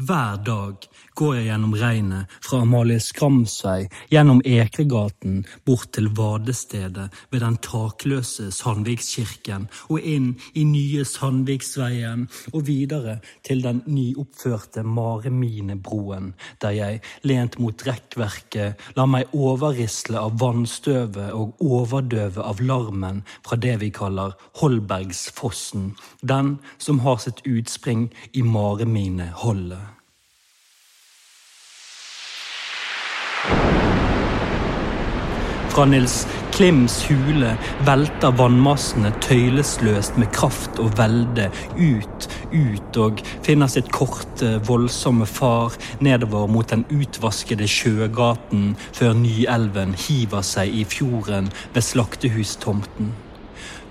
Hver dag går jeg gjennom regnet fra Amalie Skramsvei, gjennom Ekregaten, bort til vadestedet ved den takløse Sandvikskirken og inn i nye Sandviksveien og videre til den nyoppførte Mareminebroen, der jeg, lent mot rekkverket, lar meg overrisle av vannstøvet og overdøve av larmen fra det vi kaller Holbergsfossen, den som har sitt utspring i Maremineholdet. Fra Nils Klims hule velter vannmassene tøylesløst med kraft og velde ut, ut og finner sitt korte, voldsomme far nedover mot den utvaskede sjøgaten før Nyelven hiver seg i fjorden ved slaktehustomten.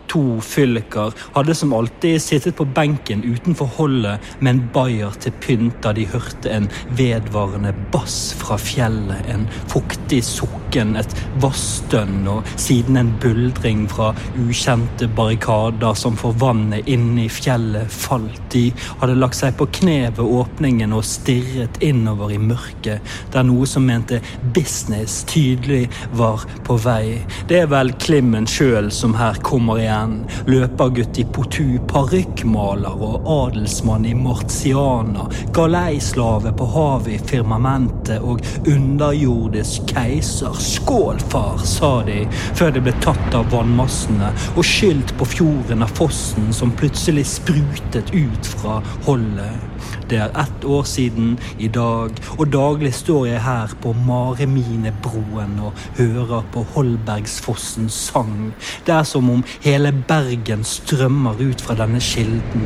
To fylliker hadde som alltid sittet på benken utenfor holdet med en bayer til pynt da de hørte en vedvarende bass fra fjellet, en fuktig sukken, et vassstønn og siden en buldring fra ukjente barrikader som for vannet inne i fjellet falt. De hadde lagt seg på kne ved åpningen og stirret innover i mørket, der noe som mente business tydelig var på vei. Det er vel Klimmen sjøl som her kommer igjen igjen. Løpergutt i potu, parykkmaler og adelsmann i martiana, Galeislave på havet i firmamentet og underjordisk keiser. Skål, far, sa de før de ble tatt av vannmassene og skylt på fjorden av fossen som plutselig sprutet ut fra holdet. Det er ett år siden i dag, og daglig står jeg her på Mareminebroen og hører på Holbergsfossens sang. Det er som om hele Bergen strømmer ut fra denne kilden.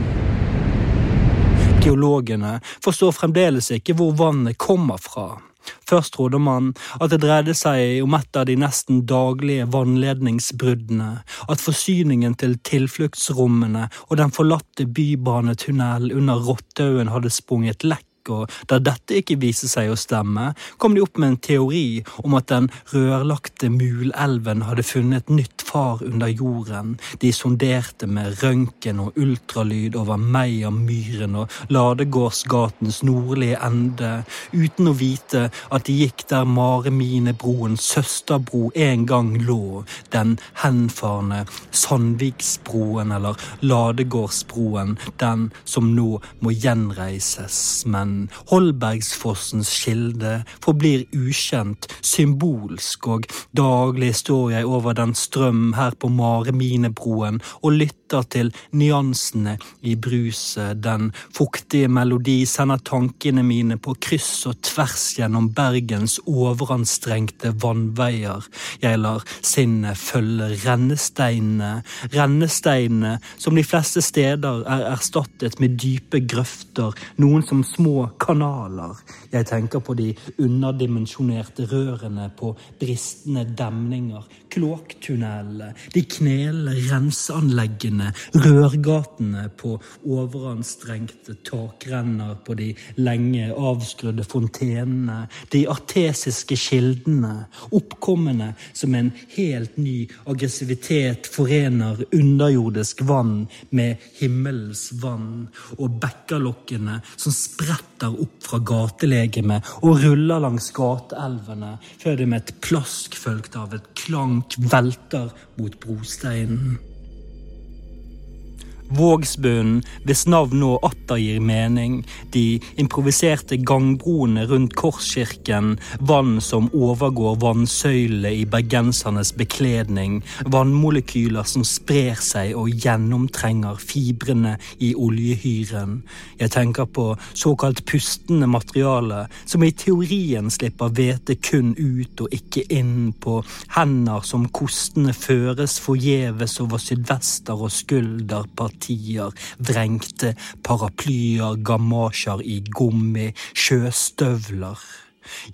Geologene forstår fremdeles ikke hvor vannet kommer fra. Først trodde man at det dreide seg om et av de nesten daglige vannledningsbruddene, at forsyningen til tilfluktsrommene og den forlatte bybanetunnelen under Rottaugen hadde sprunget lekk og da dette ikke viser seg å stemme, kom de opp med en teori om at den rørlagte Mulelven hadde funnet nytt far under jorden. De sonderte med røntgen og ultralyd over Meiermyren og Ladegårdsgatens nordlige ende, uten å vite at de gikk der Mareminebroens søsterbro en gang lå, den henfarne Sandviksbroen eller Ladegårdsbroen, den som nå må gjenreises, men Holbergsfossens kilde forblir ukjent, symbolsk, og daglig står jeg over den strøm her på Mareminebroen og lytter til nyansene i bruset. Den fuktige melodi sender tankene mine på kryss og tvers gjennom Bergens overanstrengte vannveier. Jeg lar sinnet følge rennesteinene, rennesteinene som de fleste steder er erstattet med dype grøfter, noen som små kanaler. Jeg tenker på de underdimensjonerte rørene på bristende demninger, kloakktunnelene, de knelende renseanleggene, rørgatene på overanstrengte takrenner på de lenge avskrudde fontenene, de artesiske kildene, oppkommende som en helt ny aggressivitet forener underjordisk vann med himmelens vann, og bekkerlokkene som spretter spretter opp fra gatelegemet og ruller langs gateelvene før det med et plask fulgt av et klank velter mot brosteinen. Vågsbunnen, hvis navn nå atter gir mening, de improviserte gangbroene rundt Korskirken, vann som overgår vannsøylene i bergensernes bekledning, vannmolekyler som sprer seg og gjennomtrenger fibrene i oljehyren. Jeg tenker på såkalt pustende materiale, som i teorien slipper hvete kun ut og ikke inn, på hender som kostende føres forgjeves over sydvester og skulderparti partier, vrengte paraplyer, gamasjer i gummi, sjøstøvler.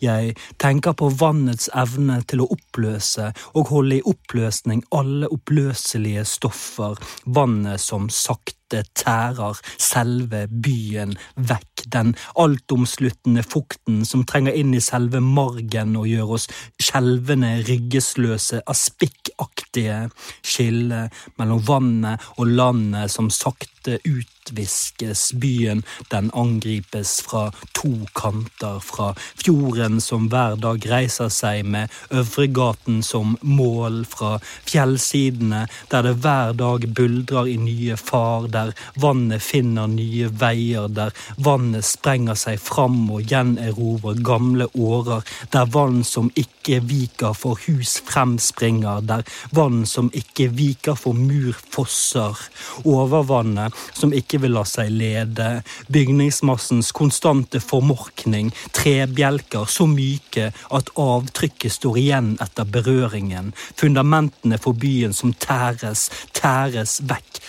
Jeg tenker på vannets evne til å oppløse og holde i oppløsning alle oppløselige stoffer, vannet som sakte tærer selve byen vekk, den altomsluttende fukten som trenger inn i selve margen og gjør oss skjelvende, ryggesløse, aspikkaktige, skille mellom vannet og landet som sakte ut bortviskes. Byen den angripes fra to kanter. Fra fjorden som hver dag reiser seg med Øvregaten som mål. Fra fjellsidene der det hver dag buldrer i nye far. Der vannet finner nye veier. Der vannet sprenger seg fram og gjenerobrer gamle årer. Der vann som ikke viker for hus fremspringer. Der vann som ikke viker for mur fosser. Overvannet som ikke vil la seg lede. Bygningsmassens konstante formorkning. Trebjelker så myke at avtrykket står igjen etter berøringen. Fundamentene for byen som tæres, tæres vekk.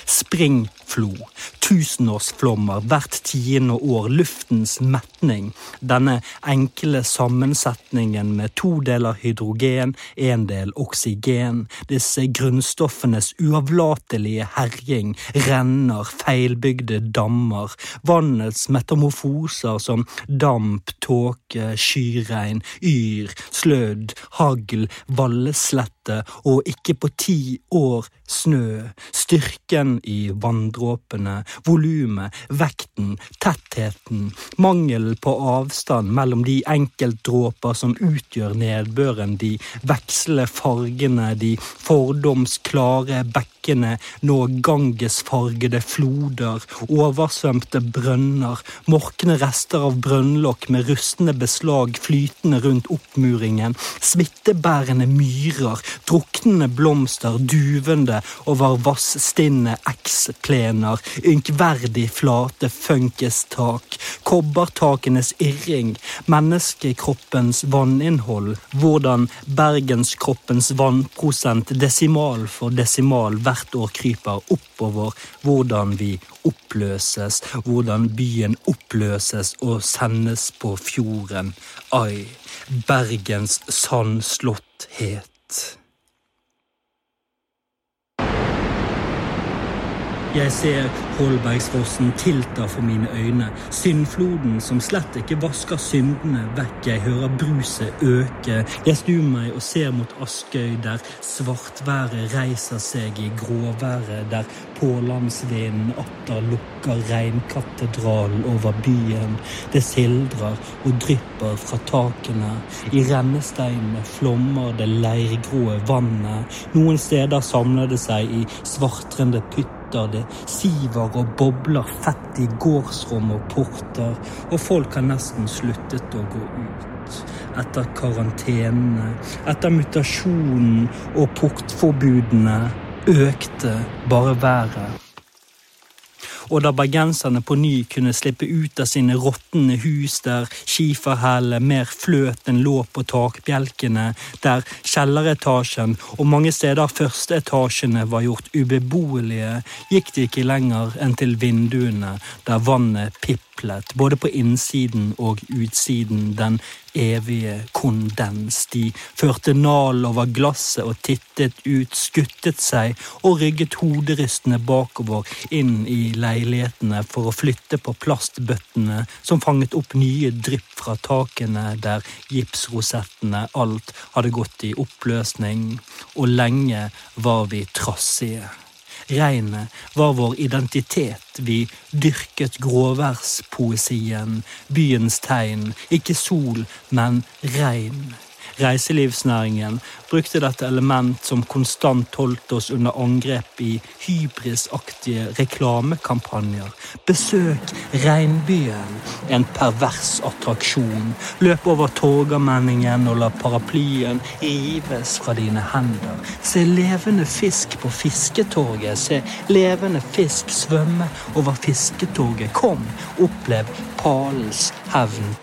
Springflo. Tusenårsflommer hvert tiende år. Luftens metning. Denne enkle sammensetningen med to deler hydrogen, en del oksygen. Disse grunnstoffenes uavlatelige herjing. Renner, feilbygde dammer. Vannets metamorfoser som damp, tåke, skyregn, yr, slødd, hagl, valleslette og ikke på ti år snø. Styrken i vanndråpene, volumet, vekten, tettheten, mangelen på avstand mellom de enkeltdråper som utgjør nedbøren, de veksle fargene, de fordomsklare bekkene, nå gangesfargede floder, oversvømte brønner, morkne rester av brønnlokk med rustne beslag flytende rundt oppmuringen, smittebærende myrer, druknende blomster duvende over vassstinne eksplener, ynkverdig flate funkestak, kobbertakenes irring, menneskekroppens vanninnhold, hvordan bergenskroppens vannprosent desimal for desimal hvert år kryper oppover, hvordan vi oppløses, hvordan byen oppløses og sendes på fjorden. Ai, Bergens sandslåtthet. Jeg ser Holbergsfossen tilta for mine øyne, syndfloden som slett ikke vasker syndene vekk. Jeg hører bruset øke. Jeg snur meg og ser mot Askøy, der svartværet reiser seg i gråværet, der pålandsvinden atter lukker reinkatedralen over byen. Det sildrer og drypper fra takene. I rennesteinene flommer det leirgrå vannet. Noen steder samler det seg i svartrende pytter det siver og bobler fett i gårdsrom og porter, og folk har nesten sluttet å gå ut. Etter karantenene, etter mutasjonen og portforbudene økte bare været og da bergenserne på ny kunne slippe ut av sine råtne hus der skiferhellet mer fløt enn lå på takbjelkene, der kjelleretasjen og mange steder førsteetasjene var gjort ubeboelige, gikk de ikke lenger enn til vinduene der vannet piplet, både på innsiden og utsiden, den evige kondens. De førte nal over glasset og tittet ut, skuttet seg og rygget hoderystende bakover inn i leilighetene for å flytte på plastbøttene som fanget opp nye drypp fra takene der gipsrosettene alt hadde gått i oppløsning, og lenge var vi trassige. Regnet var vår identitet, vi dyrket gråværspoesien, byens tegn, ikke sol, men regn. Reiselivsnæringen brukte dette element som konstant holdt oss under angrep i hybrisaktige reklamekampanjer. Besøk regnbyen, en pervers attraksjon. Løp over Torgallmenningen og la paraplyen rives fra dine hender. Se levende fisk på fisketorget, se levende fisk svømme over fisketorget. Kom, opplev Palens hevn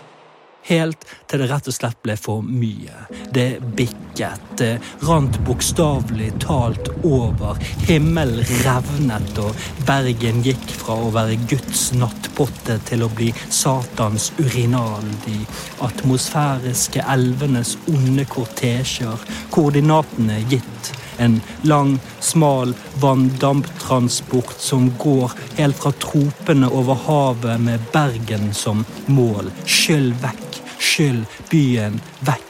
helt til det rett og slett ble for mye. Det bikket, det rant bokstavelig talt over. Himmelen revnet, og Bergen gikk fra å være Guds nattpotte til å bli Satans urinal. De atmosfæriske elvenes onde kortesjer, koordinatene gitt en lang, smal vanndamptransport som går helt fra tropene over havet med Bergen som mål. Skyll vekk Skyll byen vekk.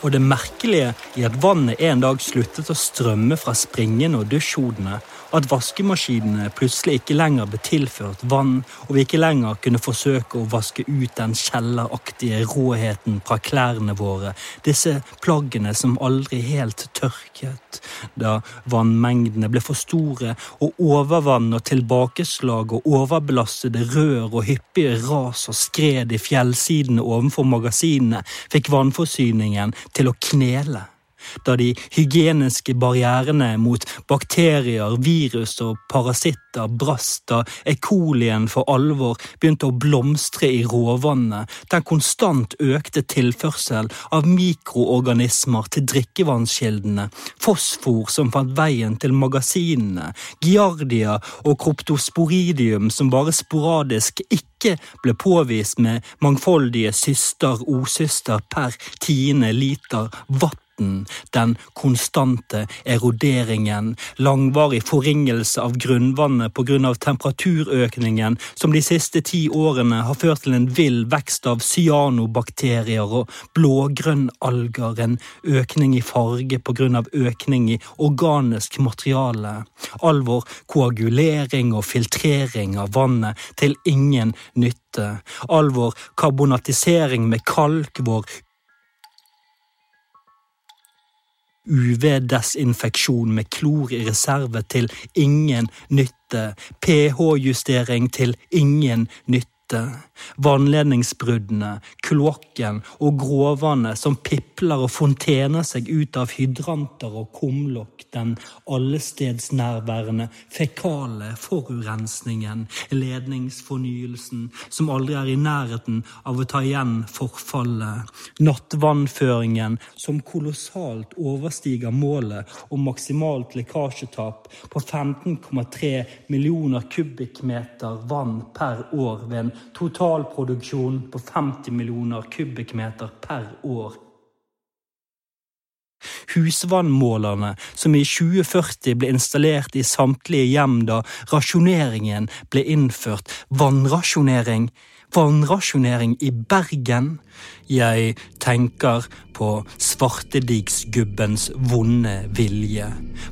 Og det merkelige i at vannet en dag sluttet å strømme fra springene og dusjhodene, at vaskemaskinene plutselig ikke lenger ble tilført vann, og vi ikke lenger kunne forsøke å vaske ut den kjelleraktige råheten fra klærne våre, disse plaggene som aldri helt tørket, da vannmengdene ble for store, og overvann og tilbakeslag og overbelastede rør og hyppige ras og skred i fjellsidene ovenfor magasinene fikk vannforsyningen til å knele da de hygieniske barrierene mot bakterier, virus og parasitter brast da E. for alvor begynte å blomstre i råvannet, den konstant økte tilførsel av mikroorganismer til drikkevannskildene, fosfor som fant veien til magasinene, giardia og kroptosporidium som bare sporadisk ikke ble påvist med mangfoldige syster-osyster per tiende liter vann flomskyten, den konstante eroderingen, langvarig forringelse av grunnvannet pga. temperaturøkningen som de siste ti årene har ført til en vill vekst av cyanobakterier og blågrønnalger, en økning i farge pga. økning i organisk materiale, alvor koagulering og filtrering av vannet til ingen nytte, alvor karbonatisering med kalk, vår UV-desinfeksjon med klor i reserve til ingen nytte, pH-justering til ingen nytte vannledningsbruddene, kloakken og gråvannet som pipler og fontener seg ut av hydranter og kumlokk, den allestedsnærværende fekale forurensningen, ledningsfornyelsen som aldri er i nærheten av å ta igjen forfallet, nattvannføringen som kolossalt overstiger målet om maksimalt lekkasjetap på 15,3 millioner kubikkmeter vann per år ved en totalproduksjon på 50 millioner kubikkmeter per år. Husvannmålerne, som i 2040 ble installert i samtlige hjem da rasjoneringen ble innført, vannrasjonering, vannrasjonering i Bergen, jeg tenker på Svartedigsgubbens vonde vilje,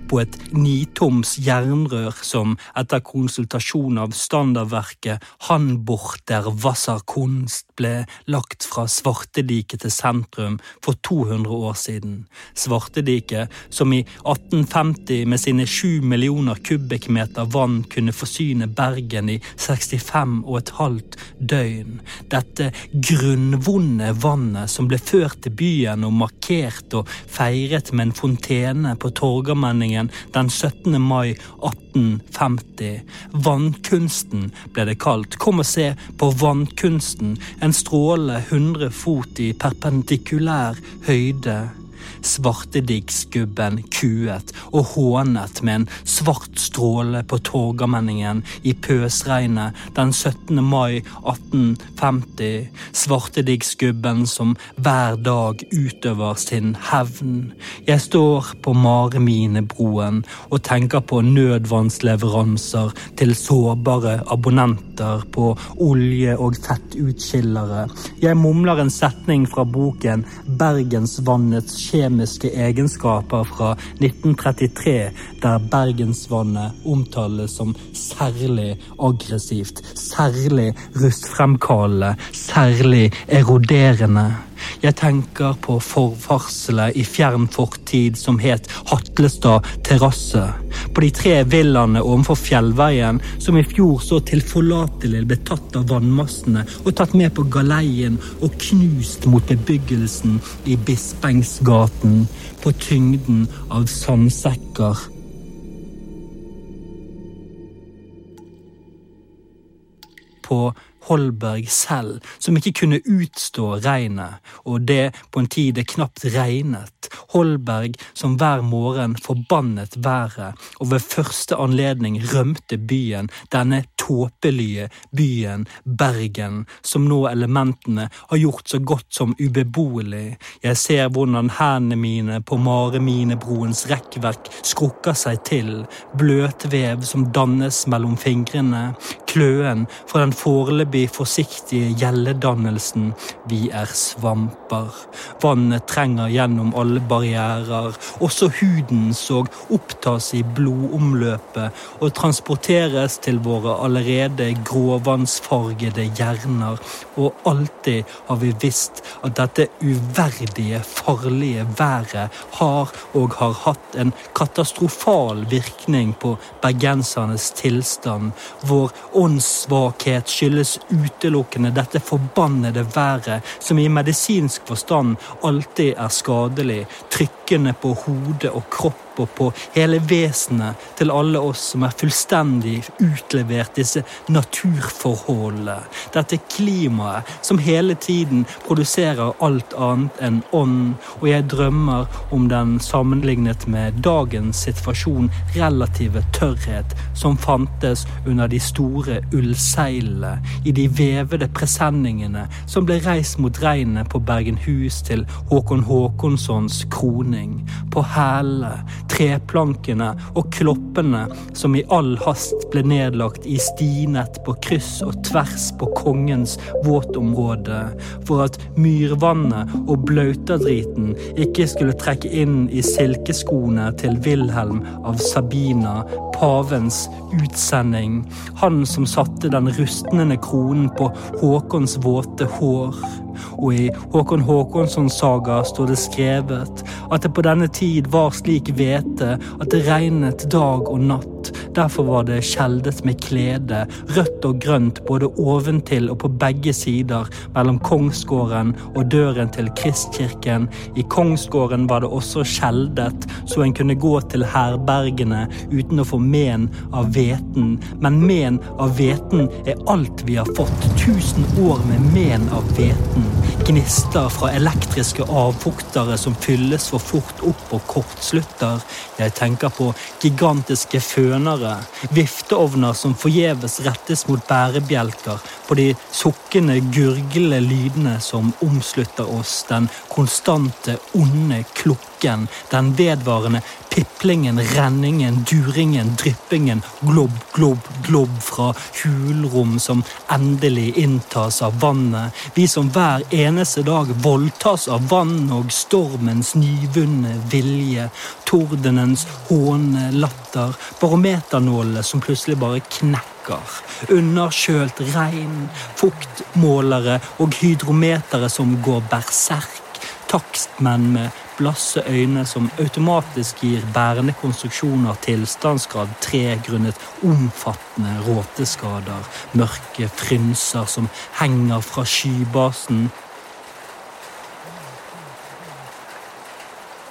på et nitoms jernrør som etter konsultasjon av standardverket Hanborter Wasserkunst ble lagt fra Svartediket til sentrum for 200 år siden. Svartediket, som i 1850 med sine 7 millioner kubikkmeter vann kunne forsyne Bergen i 65 og et halvt døgn. Dette grunnvonde vannet vannet som ble ført til byen og markert og feiret med en fontene på Torgallmenningen den 17. mai 1850. Vannkunsten ble det kalt. Kom og se på vannkunsten, en stråle 100 fot i perpendikulær høyde. Svartedigsgubben kuet og hånet med en svart stråle på Torgallmenningen i pøsregnet den 17. mai 1850. Svartedigsgubben som hver dag utøver sin hevn. Jeg står på Mareminebroen og tenker på nødvannsleveranser til sårbare abonnenter på olje- og fettutskillere. Jeg mumler en setning fra boken Bergensvannets kjemiske egenskaper fra 1933, der bergensvannet omtales som særlig aggressivt, særlig rustfremkallende, særlig eroderende. Jeg tenker på forvarselet i fjern fortid som het Hatlestad terrasse. På de tre villaene ovenfor Fjellveien som i fjor så tilforlatelig ble tatt av vannmassene og tatt med på galeien og knust mot bebyggelsen i Bispengsgaten på tyngden av sandsekker. På Holberg selv, som ikke kunne utstå regnet, og det på en tid det knapt regnet. Holberg som hver morgen forbannet været, og ved første anledning rømte byen, denne tåpelige byen Bergen, som nå elementene har gjort så godt som ubeboelig. Jeg ser hvordan hendene mine på Mareminebroens rekkverk skrukker seg til, bløtvev som dannes mellom fingrene, kløen fra den foreløpige forbi forsiktige gjeldedannelsen. Vi er svamper. Vannet trenger gjennom alle barrierer. Også huden så opptas i blodomløpet og transporteres til våre allerede gråvannsfargede hjerner. Og alltid har vi visst at dette uverdige, farlige været har og har hatt en katastrofal virkning på bergensernes tilstand. Vår åndssvakhet skyldes utelukkende dette forbannede været, som i medisinsk forstand alltid er skadelig, trykkende på hode og kropp og på hele vesenet til alle oss som er fullstendig utlevert disse naturforholdene. Dette klimaet som hele tiden produserer alt annet enn ånd, og jeg drømmer om den sammenlignet med dagens situasjon relative tørrhet som fantes under de store ullseilene i de vevede presenningene som ble reist mot regnet på Bergenhus til Håkon Håkonssons kroning, på hælene treplankene og kloppene som i all hast ble nedlagt i stinett på kryss og tvers på kongens våtområde, for at myrvannet og blautadriten ikke skulle trekke inn i silkeskoene til Wilhelm av Sabina, pavens utsending, han som satte den rustnende kronen på Håkons våte hår og i Håkon Håkonssons saga står det skrevet at det på denne tid var slik hvete at det regnet dag og natt. Derfor var det skjeldet med klede, rødt og grønt både oventil og på begge sider, mellom kongsgården og døren til Kristkirken. I kongsgården var det også skjeldet, så en kunne gå til herbergene uten å få men av hveten. Men men av hveten er alt vi har fått. Tusen år med men av hveten. Gnister fra elektriske avfuktere som fylles for fort opp og kortslutter. Jeg tenker på gigantiske fønere, vifteovner som forgjeves rettes mot bærebjelker, på de sukkende, gurglende lydene som omslutter oss, den konstante, onde klukken, den vedvarende piplingen, renningen, duringen, dryppingen, globb, globb, globb fra hulrom som endelig inntas av vannet. Vi som hver eneste dag voldtas av vann og stormens nyvunne vilje. Tordenens håne latter, barometernålene som plutselig bare knekker. Underkjølt regn, fuktmålere og hydrometere som går berserk takstmenn med blasse øyne som automatisk gir bærende konstruksjoner tilstandsgrad 3 grunnet omfattende råteskader, mørke frynser som henger fra skybasen.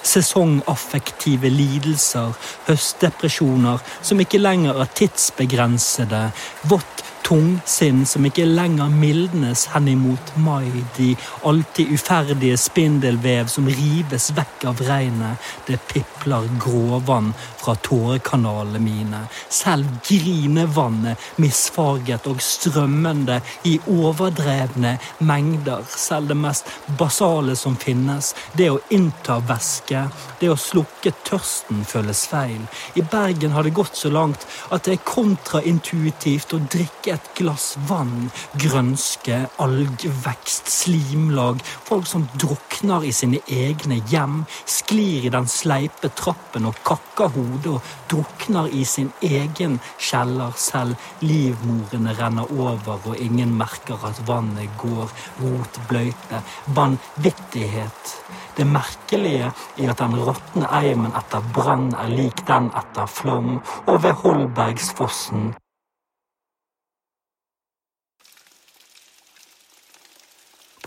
Sesongaffektive lidelser, høstdepresjoner som ikke lenger er tidsbegrensede, vått tungsinn som ikke lenger mildnes henimot mai, de alltid uferdige spindelvev som rives vekk av regnet, det pipler gråvann fra tårekanalene mine, selv grinevannet misfarget og strømmende i overdrevne mengder, selv det mest basale som finnes, det å innta væske, det å slukke tørsten føles feil. I Bergen har det gått så langt at det er kontraintuitivt å drikke et glass vann, grønske, algvekst, slimlag, folk som drukner i sine egne hjem, sklir i den sleipe trappen og kakker hodet og drukner i sin egen kjeller selv. Livmorene renner over, og ingen merker at vannet går. Rotbløyte. Vanvittighet. Det merkelige er at den råtne eimen etter brann er lik den etter flom, og ved Holbergsfossen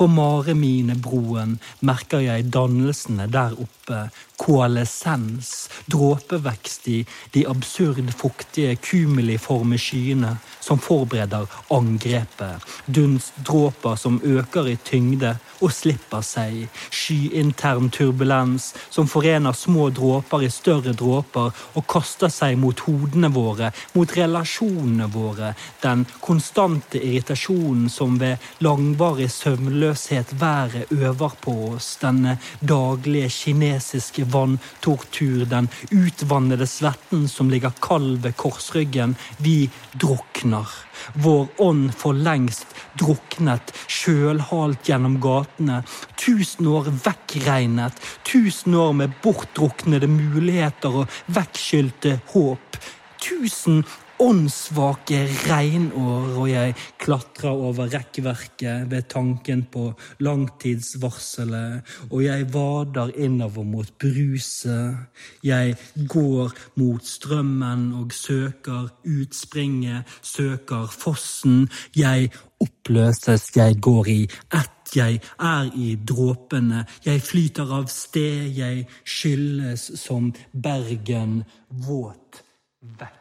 På Mareminebroen merker jeg dannelsene der oppe, koalescens, dråpevekst i de absurd fuktige kumuliforme skyene som forbereder angrepet, dunstdråper som øker i tyngde og slipper seg, skyintern turbulens som forener små dråper i større dråper og kaster seg mot hodene våre, mot relasjonene våre, den konstante irritasjonen som ved langvarig søvnløshet været øver på oss, denne daglige kinesiske vanntortur, den utvannede svetten som ligger kald ved korsryggen. Vi drukner. vår ånd for lengst druknet, sjølhalt gjennom gatene. Tusen år vekkregnet, tusen år med bortdruknede muligheter og vekkskylte håp. Tusen åndssvake regnår, og jeg klatrer over rekkverket ved tanken på langtidsvarselet, og jeg vader innover mot bruset. Jeg går mot strømmen og søker utspringet, søker fossen. Jeg oppløses, jeg går i ett, jeg er i dråpene. Jeg flyter av sted, jeg skylles som Bergen våt vekk.